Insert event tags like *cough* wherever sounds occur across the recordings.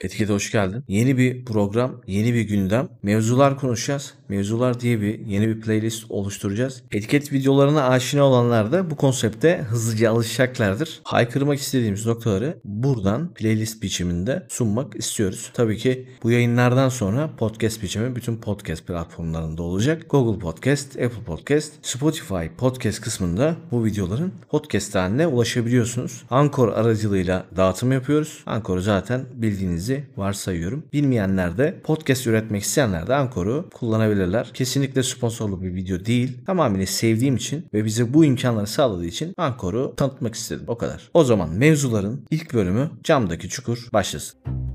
Etikete hoş geldin. Yeni bir program, yeni bir gündem. Mevzular konuşacağız. Mevzular diye bir yeni bir playlist oluşturacağız. Etiket videolarına aşina olanlar da bu konsepte hızlıca alışacaklardır. Haykırmak istediğimiz noktaları buradan playlist biçiminde sunmak istiyoruz. Tabii ki bu yayınlardan sonra podcast biçimi bütün podcast platformlarında olacak. Google Podcast, Apple Podcast, Spotify podcast kısmında bu videoların podcast haline ulaşabiliyorsunuz. Anchor aracılığıyla dağıtım yapıyoruz. Anchor'u zaten bildiğinizi varsayıyorum. Bilmeyenler de podcast üretmek isteyenler de Anchor'u kullanabilirler. Kesinlikle sponsorlu bir video değil. Tamamıyla sevdiğim için ve bize bu imkanları sağladığı için Anchor'u tanıtmak istedim. O kadar. O zaman mevzuların ilk bölümü Camdaki Çukur başlasın.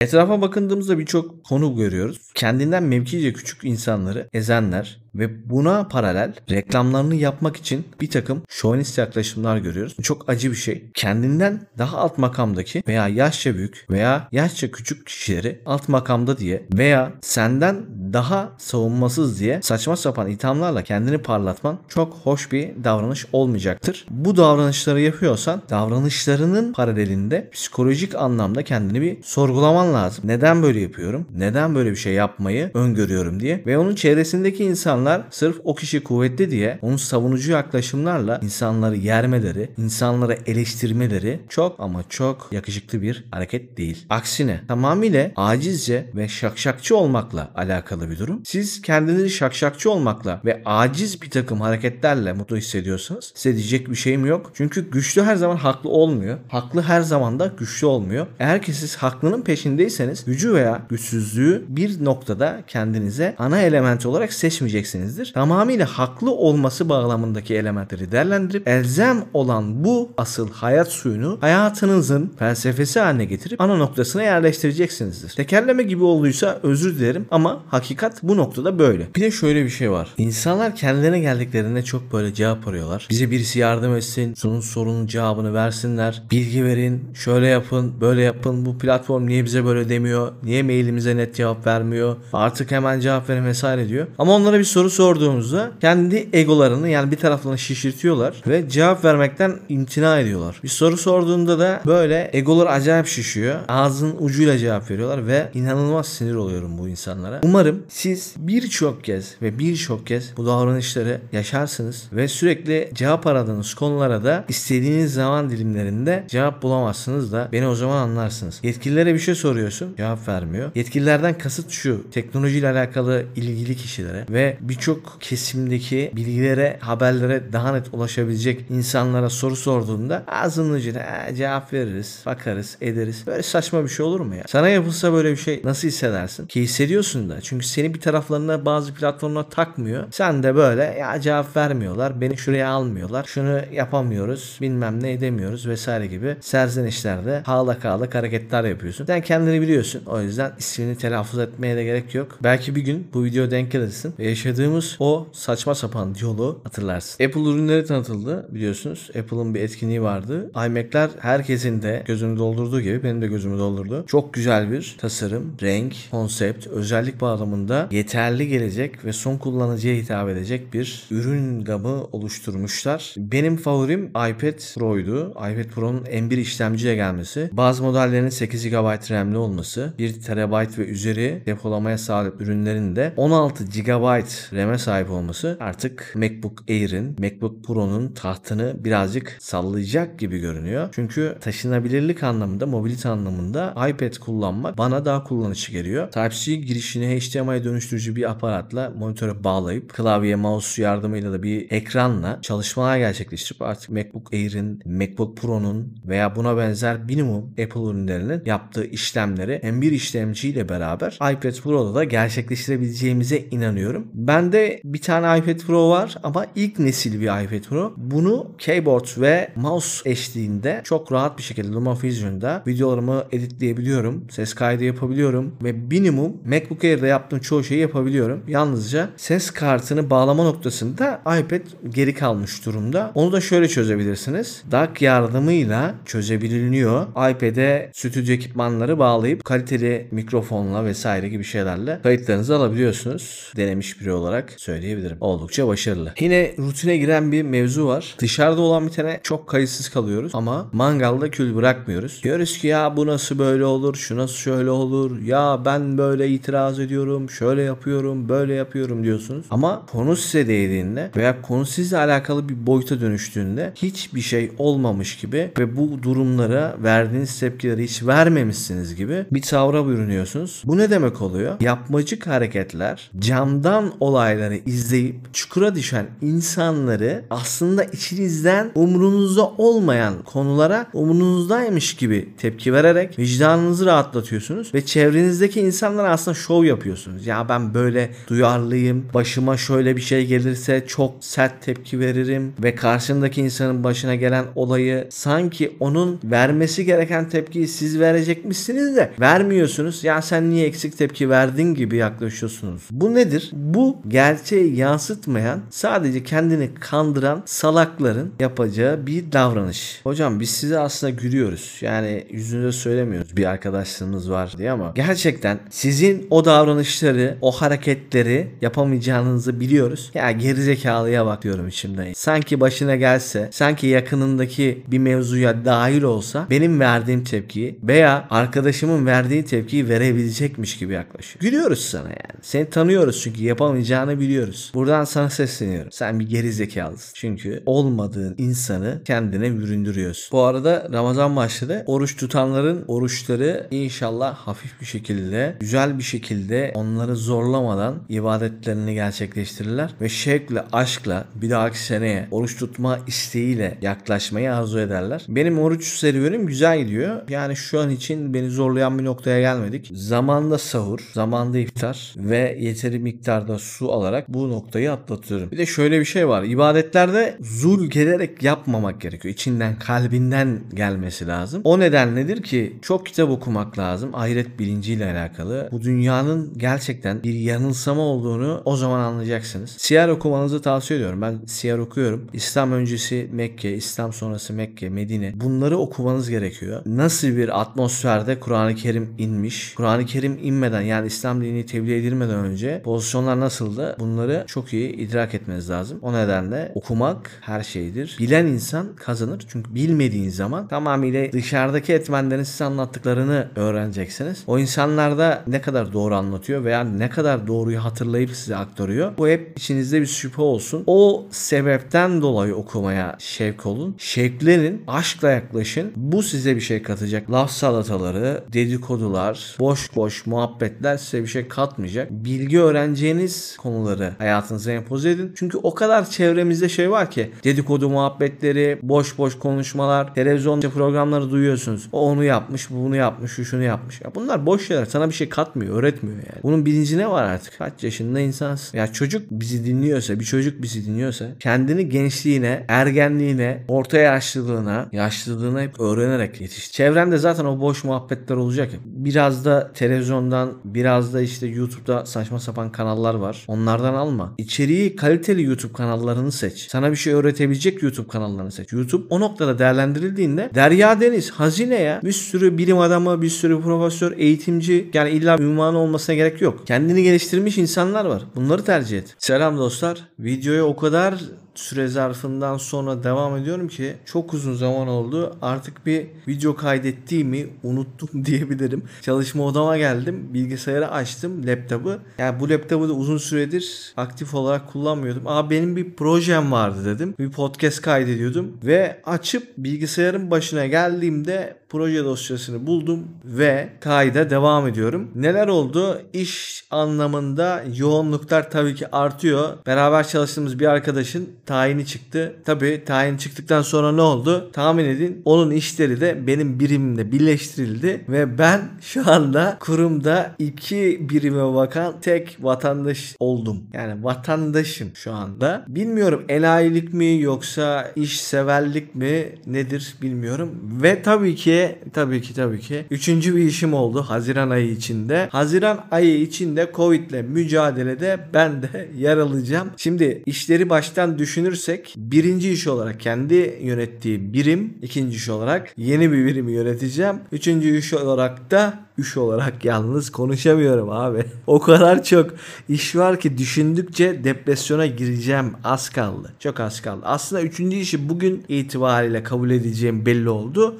Etrafa bakındığımızda birçok konu görüyoruz. Kendinden mevkice küçük insanları ezenler, ve buna paralel reklamlarını yapmak için bir takım şovinist yaklaşımlar görüyoruz. Çok acı bir şey. Kendinden daha alt makamdaki veya yaşça büyük veya yaşça küçük kişileri alt makamda diye veya senden daha savunmasız diye saçma sapan ithamlarla kendini parlatman çok hoş bir davranış olmayacaktır. Bu davranışları yapıyorsan davranışlarının paralelinde psikolojik anlamda kendini bir sorgulaman lazım. Neden böyle yapıyorum? Neden böyle bir şey yapmayı öngörüyorum diye ve onun çevresindeki insanlar insanlar sırf o kişi kuvvetli diye onun savunucu yaklaşımlarla insanları yermeleri, insanları eleştirmeleri çok ama çok yakışıklı bir hareket değil. Aksine tamamıyla acizce ve şakşakçı olmakla alakalı bir durum. Siz kendinizi şakşakçı olmakla ve aciz bir takım hareketlerle mutlu hissediyorsanız size diyecek bir şeyim yok. Çünkü güçlü her zaman haklı olmuyor. Haklı her zaman da güçlü olmuyor. Eğer ki siz haklının peşindeyseniz gücü veya güçsüzlüğü bir noktada kendinize ana element olarak seçmeyeceksiniz edeceksinizdir. Tamamıyla haklı olması bağlamındaki elementleri değerlendirip elzem olan bu asıl hayat suyunu hayatınızın felsefesi haline getirip ana noktasına yerleştireceksinizdir. Tekerleme gibi olduysa özür dilerim ama hakikat bu noktada böyle. Bir de şöyle bir şey var. İnsanlar kendilerine geldiklerinde çok böyle cevap arıyorlar. Bize birisi yardım etsin, şunun sorunun cevabını versinler, bilgi verin, şöyle yapın, böyle yapın, bu platform niye bize böyle demiyor, niye mailimize net cevap vermiyor, artık hemen cevap verin vesaire diyor. Ama onlara bir soru sorduğumuzda kendi egolarını yani bir taraflarını şişirtiyorlar ve cevap vermekten imtina ediyorlar. Bir soru sorduğunda da böyle egolar acayip şişiyor. Ağzın ucuyla cevap veriyorlar ve inanılmaz sinir oluyorum bu insanlara. Umarım siz birçok kez ve birçok kez bu davranışları yaşarsınız ve sürekli cevap aradığınız konulara da istediğiniz zaman dilimlerinde cevap bulamazsınız da beni o zaman anlarsınız. Yetkililere bir şey soruyorsun cevap vermiyor. Yetkililerden kasıt şu teknolojiyle alakalı ilgili kişilere ve birçok kesimdeki bilgilere, haberlere daha net ulaşabilecek insanlara soru sorduğunda ağzının ucuna cevap veririz, bakarız, ederiz. Böyle saçma bir şey olur mu ya? Sana yapılsa böyle bir şey nasıl hissedersin? Ki hissediyorsun da. Çünkü seni bir taraflarına bazı platformlar takmıyor. Sen de böyle ya cevap vermiyorlar. Beni şuraya almıyorlar. Şunu yapamıyoruz. Bilmem ne edemiyoruz vesaire gibi serzenişlerde hağla kağlık hareketler yapıyorsun. Sen kendini biliyorsun. O yüzden ismini telaffuz etmeye de gerek yok. Belki bir gün bu video denk gelirsin ve yaşadığın yaşadığımız o saçma sapan diyaloğu hatırlarsın. Apple ürünleri tanıtıldı biliyorsunuz. Apple'ın bir etkinliği vardı. iMac'ler herkesin de gözünü doldurduğu gibi benim de gözümü doldurdu. Çok güzel bir tasarım, renk, konsept, özellik bağlamında yeterli gelecek ve son kullanıcıya hitap edecek bir ürün gamı oluşturmuşlar. Benim favorim iPad Pro'ydu. iPad Pro'nun M1 işlemciyle gelmesi, bazı modellerin 8 GB RAM'li olması, 1 TB ve üzeri depolamaya sahip ürünlerin de 16 GB RAM'e sahip olması artık MacBook Air'in, MacBook Pro'nun tahtını birazcık sallayacak gibi görünüyor. Çünkü taşınabilirlik anlamında, mobilite anlamında iPad kullanmak bana daha kullanışlı geliyor. Type-C girişini HDMI dönüştürücü bir aparatla monitöre bağlayıp klavye, mouse yardımıyla da bir ekranla çalışmalar gerçekleştirip artık MacBook Air'in, MacBook Pro'nun veya buna benzer minimum Apple ürünlerinin yaptığı işlemleri M1 işlemciyle beraber iPad Pro'da da gerçekleştirebileceğimize inanıyorum. Ben Bende bir tane iPad Pro var ama ilk nesil bir iPad Pro. Bunu keyboard ve mouse eşliğinde çok rahat bir şekilde LumaFusion'da videolarımı editleyebiliyorum. Ses kaydı yapabiliyorum ve minimum MacBook yaptığım yaptığım çoğu şeyi yapabiliyorum. Yalnızca ses kartını bağlama noktasında iPad geri kalmış durumda. Onu da şöyle çözebilirsiniz. DAC yardımıyla çözebiliniyor. iPad'e stüdyo ekipmanları bağlayıp kaliteli mikrofonla vesaire gibi şeylerle kayıtlarınızı alabiliyorsunuz. Denemiş biri olarak söyleyebilirim. Oldukça başarılı. Yine rutine giren bir mevzu var. Dışarıda olan bir tane çok kayıtsız kalıyoruz ama mangalda kül bırakmıyoruz. Diyoruz ki ya bu nasıl böyle olur, şu nasıl şöyle olur, ya ben böyle itiraz ediyorum, şöyle yapıyorum, böyle yapıyorum diyorsunuz. Ama konu size değdiğinde veya konu sizle alakalı bir boyuta dönüştüğünde hiçbir şey olmamış gibi ve bu durumlara verdiğiniz tepkileri hiç vermemişsiniz gibi bir tavra bürünüyorsunuz. Bu ne demek oluyor? Yapmacık hareketler camdan olayları izleyip çukura düşen insanları aslında içinizden umrunuzda olmayan konulara umrunuzdaymış gibi tepki vererek vicdanınızı rahatlatıyorsunuz ve çevrenizdeki insanlara aslında şov yapıyorsunuz. Ya ben böyle duyarlıyım. Başıma şöyle bir şey gelirse çok sert tepki veririm ve karşındaki insanın başına gelen olayı sanki onun vermesi gereken tepkiyi siz verecekmişsiniz de vermiyorsunuz. Ya sen niye eksik tepki verdin gibi yaklaşıyorsunuz. Bu nedir? Bu gerçeği yansıtmayan sadece kendini kandıran salakların yapacağı bir davranış. Hocam biz size aslında gülüyoruz. Yani yüzünüze söylemiyoruz bir arkadaşlığımız var diye ama gerçekten sizin o davranışları, o hareketleri yapamayacağınızı biliyoruz. Ya gerizekalıya bak diyorum içimden. Sanki başına gelse, sanki yakınındaki bir mevzuya dahil olsa benim verdiğim tepkiyi veya arkadaşımın verdiği tepkiyi verebilecekmiş gibi yaklaşıyor. Gülüyoruz sana yani. Seni tanıyoruz çünkü yapamayacağını biliyoruz. Buradan sana sesleniyorum. Sen bir gerizekalısın. Çünkü olmadığın insanı kendine büründürüyorsun. Bu arada Ramazan başladı. Oruç tutanların oruçları inşallah hafif bir şekilde, güzel bir şekilde onları zorlamadan ibadetlerini gerçekleştirirler ve şevkle, aşkla bir dahaki seneye oruç tutma isteğiyle yaklaşmayı arzu ederler. Benim oruç serüvenim güzel gidiyor. Yani şu an için beni zorlayan bir noktaya gelmedik. Zamanda sahur, zamanda iftar ve yeteri miktarda su alarak bu noktayı atlatıyorum. Bir de şöyle bir şey var. İbadetlerde zul gelerek yapmamak gerekiyor. İçinden, kalbinden gelmesi lazım. O neden nedir ki çok kitap okumak lazım. Ahiret bilinciyle alakalı. Bu dünyanın gerçekten bir yanılsama olduğunu o zaman anlayacaksınız. Siyer okumanızı tavsiye ediyorum. Ben siyer okuyorum. İslam öncesi Mekke, İslam sonrası Mekke, Medine. Bunları okumanız gerekiyor. Nasıl bir atmosferde Kur'an-ı Kerim inmiş? Kur'an-ı Kerim inmeden yani İslam dini tebliğ edilmeden önce pozisyonlar nasıldı? Bunları çok iyi idrak etmeniz lazım. O nedenle okumak her şeydir. Bilen insan kazanır. Çünkü bilmediğin zaman tamamıyla dışarıdaki etmenlerin size anlattıklarını öğreneceksiniz. O insanlar da ne kadar doğru anlatıyor veya ne kadar doğruyu hatırlayıp size aktarıyor. Bu hep içinizde bir şüphe olsun. O sebepten dolayı okumaya şevk olun. Şevklenin, aşkla yaklaşın. Bu size bir şey katacak. Laf salataları, dedikodular, boş boş muhabbetler size bir şey katmayacak. Bilgi öğreneceğiniz konuları hayatınıza empoze edin. Çünkü o kadar çevremizde şey var ki dedikodu muhabbetleri, boş boş konuşmalar, televizyon programları duyuyorsunuz. O onu yapmış, bu bunu yapmış, şu şunu yapmış. Ya bunlar boş şeyler. Sana bir şey katmıyor, öğretmiyor yani. Bunun bilincine var artık. Kaç yaşında insansın. Ya çocuk bizi dinliyorsa, bir çocuk bizi dinliyorsa kendini gençliğine, ergenliğine, orta yaşlılığına, yaşlılığına hep öğrenerek yetiş. Çevrende zaten o boş muhabbetler olacak. Biraz da televizyondan, biraz da işte YouTube'da saçma sapan kanallar var. Onlardan alma. İçeriği kaliteli YouTube kanallarını seç. Sana bir şey öğretebilecek YouTube kanallarını seç. YouTube o noktada değerlendirildiğinde derya deniz, hazine ya. Bir sürü bilim adamı, bir sürü profesör, eğitimci yani illa ünvanı olmasına gerek yok. Kendini geliştirmiş insanlar var. Bunları tercih et. Selam dostlar. Videoya o kadar süre zarfından sonra devam ediyorum ki çok uzun zaman oldu. Artık bir video kaydettiğimi unuttum *laughs* diyebilirim. Çalışma odama geldim. Bilgisayarı açtım laptopu. Yani bu laptopu da uzun süredir aktif olarak kullanmıyordum. Aa benim bir projem vardı dedim. Bir podcast kaydediyordum ve açıp bilgisayarın başına geldiğimde proje dosyasını buldum ve kayda devam ediyorum. Neler oldu? İş anlamında yoğunluklar tabii ki artıyor. Beraber çalıştığımız bir arkadaşın tayini çıktı. Tabii tayin çıktıktan sonra ne oldu? Tahmin edin. Onun işleri de benim birimimle birleştirildi ve ben şu anda kurumda iki birime bakan tek vatandaş oldum. Yani vatandaşım şu anda. Bilmiyorum enayilik mi yoksa işseverlik mi nedir bilmiyorum. Ve tabii ki tabii ki tabii ki üçüncü bir işim oldu Haziran ayı içinde. Haziran ayı içinde Covid ile mücadelede ben de *laughs* yer alacağım. Şimdi işleri baştan düşünürsek birinci iş olarak kendi yönettiği birim, ikinci iş olarak yeni bir birimi yöneteceğim. Üçüncü iş olarak da üş olarak yalnız konuşamıyorum abi. *laughs* O kadar çok iş var ki düşündükçe depresyona gireceğim. Az kaldı. Çok az kaldı. Aslında üçüncü işi bugün itibariyle kabul edeceğim belli oldu.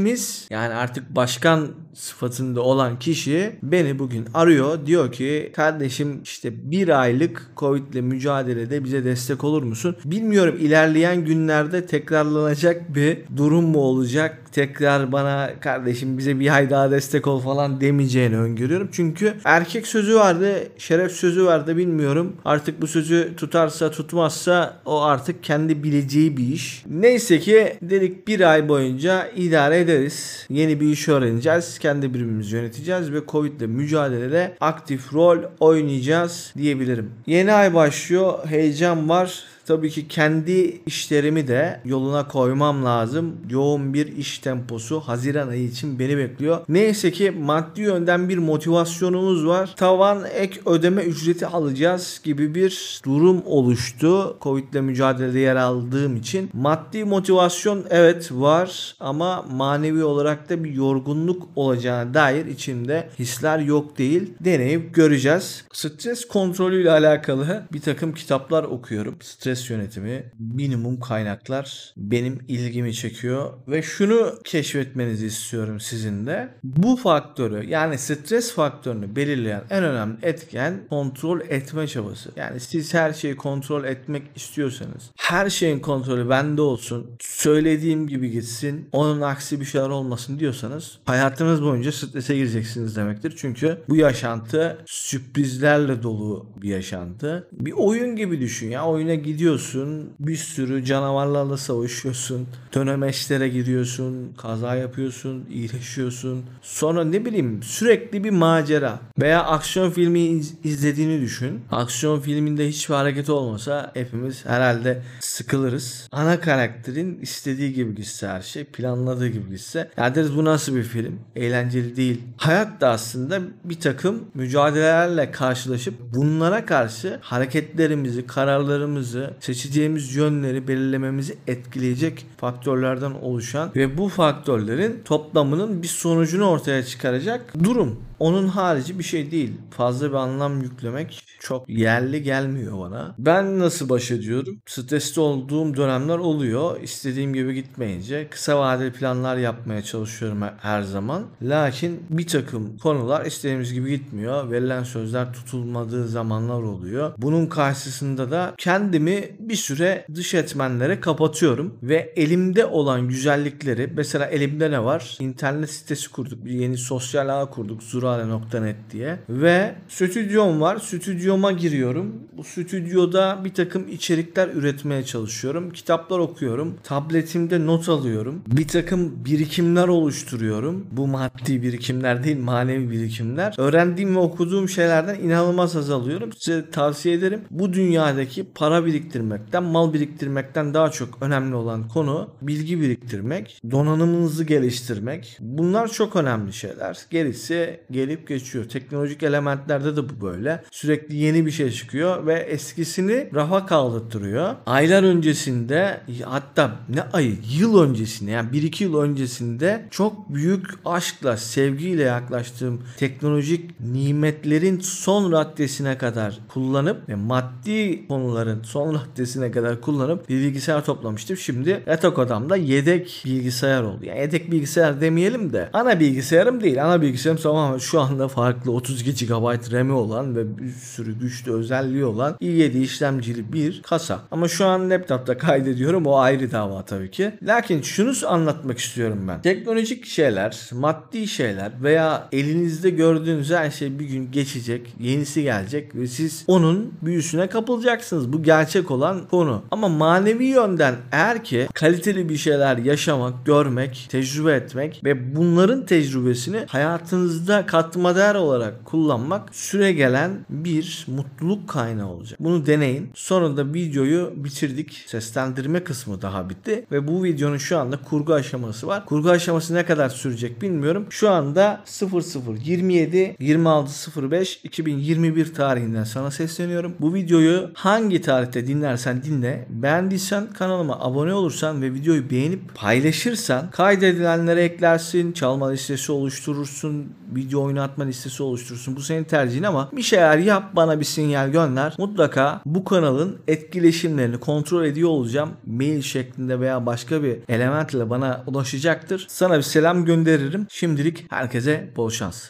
Yöneticimiz yani artık başkan sıfatında olan kişi beni bugün arıyor. Diyor ki kardeşim işte bir aylık Covid ile mücadelede bize destek olur musun? Bilmiyorum ilerleyen günlerde tekrarlanacak bir durum mu olacak? Tekrar bana kardeşim bize bir ay daha destek ol falan demeyeceğini öngörüyorum. Çünkü erkek sözü vardı, şeref sözü vardı bilmiyorum. Artık bu sözü tutarsa tutmazsa o artık kendi bileceği bir iş. Neyse ki dedik bir ay boyunca idare ederiz. Yeni bir iş öğreneceğiz. Kendi birimimizi yöneteceğiz ve Covid ile mücadelede aktif rol oynayacağız diyebilirim. Yeni ay başlıyor. Heyecan var. Tabii ki kendi işlerimi de yoluna koymam lazım. Yoğun bir iş temposu Haziran ayı için beni bekliyor. Neyse ki maddi yönden bir motivasyonumuz var. Tavan ek ödeme ücreti alacağız gibi bir durum oluştu. Covid ile mücadelede yer aldığım için. Maddi motivasyon evet var ama manevi olarak da bir yorgunluk olacağına dair içimde hisler yok değil. Deneyip göreceğiz. Stres kontrolü alakalı bir takım kitaplar okuyorum. Stres stres yönetimi, minimum kaynaklar benim ilgimi çekiyor ve şunu keşfetmenizi istiyorum sizin de. Bu faktörü yani stres faktörünü belirleyen en önemli etken kontrol etme çabası. Yani siz her şeyi kontrol etmek istiyorsanız her şeyin kontrolü bende olsun, söylediğim gibi gitsin, onun aksi bir şeyler olmasın diyorsanız hayatınız boyunca strese gireceksiniz demektir. Çünkü bu yaşantı sürprizlerle dolu bir yaşantı. Bir oyun gibi düşün ya. Oyuna gidiyorsun, bir sürü canavarlarla savaşıyorsun, dönemeçlere giriyorsun, kaza yapıyorsun, iyileşiyorsun. Sonra ne bileyim sürekli bir macera veya aksiyon filmi iz- izlediğini düşün. Aksiyon filminde hiçbir hareket olmasa hepimiz herhalde sıkılırız. Ana karakterin istediği gibi gitse her şey, planladığı gibi gitse. Ya deriz bu nasıl bir film? Eğlenceli değil. Hayat da aslında bir takım mücadelelerle karşılaşıp bunlara karşı hareketlerimizi, kararlarımızı, seçeceğimiz yönleri belirlememizi etkileyecek faktörlerden oluşan ve bu faktörlerin toplamının bir sonucunu ortaya çıkaracak durum. Onun harici bir şey değil. Fazla bir anlam yüklemek çok yerli gelmiyor bana. Ben nasıl baş ediyorum? Stresli olduğum dönemler oluyor. İstediğim gibi gitmeyince kısa vadeli planlar yapmaya çalışıyorum her zaman. Lakin bir takım konular istediğimiz gibi gitmiyor. Verilen sözler tutulmadığı zamanlar oluyor. Bunun karşısında da kendimi bir süre dış etmenlere kapatıyorum ve elimde olan güzellikleri mesela elimde ne var? İnternet sitesi kurduk. Bir yeni sosyal ağ kurduk. Zurale.net diye. Ve stüdyom var. Stüdyoma giriyorum. Bu stüdyoda bir takım içerikler üretmeye çalışıyorum. Kitaplar okuyorum. Tabletimde not alıyorum. Bir takım birikimler oluşturuyorum. Bu maddi birikimler değil manevi birikimler. Öğrendiğim ve okuduğum şeylerden inanılmaz haz alıyorum. Size tavsiye ederim. Bu dünyadaki para biriktirmekten, mal biriktirmekten daha çok önemli olan konu bilgi biriktirmek, donanımınızı geliştirmek. Bunlar çok önemli şeyler. Gerisi gelip geçiyor. Teknolojik elementlerde de bu böyle. Sürekli yeni bir şey çıkıyor ve eskisini rafa kaldırtıyor. Aylar öncesinde hatta ne ayı yıl öncesinde yani 1-2 yıl öncesinde çok büyük aşkla sevgiyle yaklaştığım teknolojik nimetlerin son raddesine kadar kullanıp ve maddi konuların son raddesine kadar kullanıp bir bilgisayar toplamıştım. Şimdi yatak odamda yedek bilgisayar oldu. Yani yedek bilgisayar demeyelim de ana bilgisayarım değil. Ana bilgisayarım tamamen şu anda farklı 32 GB RAM'i olan ve bir sürü güçlü özelliği olan i7 işlemcili bir kasa. Ama şu an laptopta kaydediyorum o ayrı dava tabii ki. Lakin şunu anlatmak istiyorum ben. Teknolojik şeyler, maddi şeyler veya elinizde gördüğünüz her şey bir gün geçecek, yenisi gelecek ve siz onun büyüsüne kapılacaksınız. Bu gerçek olan konu. Ama manevi yönden eğer ki kaliteli bir şeyler yaşamak, görmek, tecrübe etmek ve bunların tecrübesini hayatınızda katma değer olarak kullanmak süre gelen bir mutluluk kaynağı olacak. Bunu deneyin. Sonra da videoyu bitirdik. Seslendirme kısmı daha bitti ve bu videonun şu anda kurgu aşaması var. Kurgu aşaması ne kadar sürecek bilmiyorum. Şu anda 0027 2605 2021 tarihinden sana sesleniyorum. Bu videoyu hangi tarihte dinlersen dinle. Beğendiysen kanalıma abone olursan ve videoyu beğenip paylaşırsan kaydedilenlere eklersin, çalma listesi oluşturursun, video oynatma listesi oluşturursun. Bu senin tercihin ama bir şeyler yap bana bir sinyal gönder. Mutlaka bu kanalın etkileşimlerini kontrol ediyor olacağım. Mail şeklinde veya başka bir element ile bana ulaşacaktır. Sana bir selam gönderirim. Şimdilik herkese bol şans.